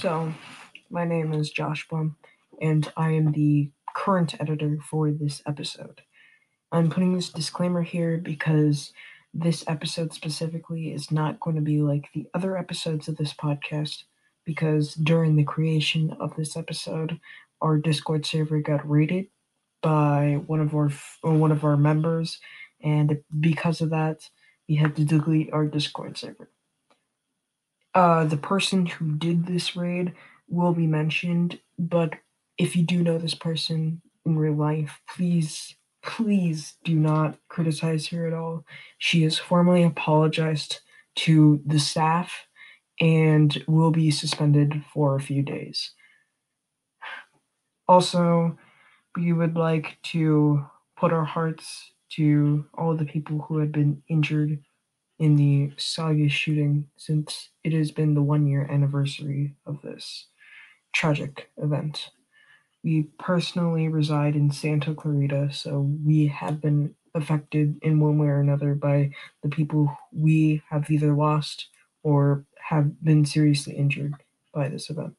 So, my name is Josh Blum, and I am the current editor for this episode. I'm putting this disclaimer here because this episode specifically is not going to be like the other episodes of this podcast, because during the creation of this episode, our Discord server got raided by one of our one of our members, and because of that, we had to delete our Discord server. Uh, the person who did this raid will be mentioned, but if you do know this person in real life, please, please do not criticize her at all. She has formally apologized to the staff and will be suspended for a few days. Also, we would like to put our hearts to all the people who had been injured in the Saugus shooting since it has been the one year anniversary of this tragic event. We personally reside in Santa Clarita, so we have been affected in one way or another by the people we have either lost or have been seriously injured by this event.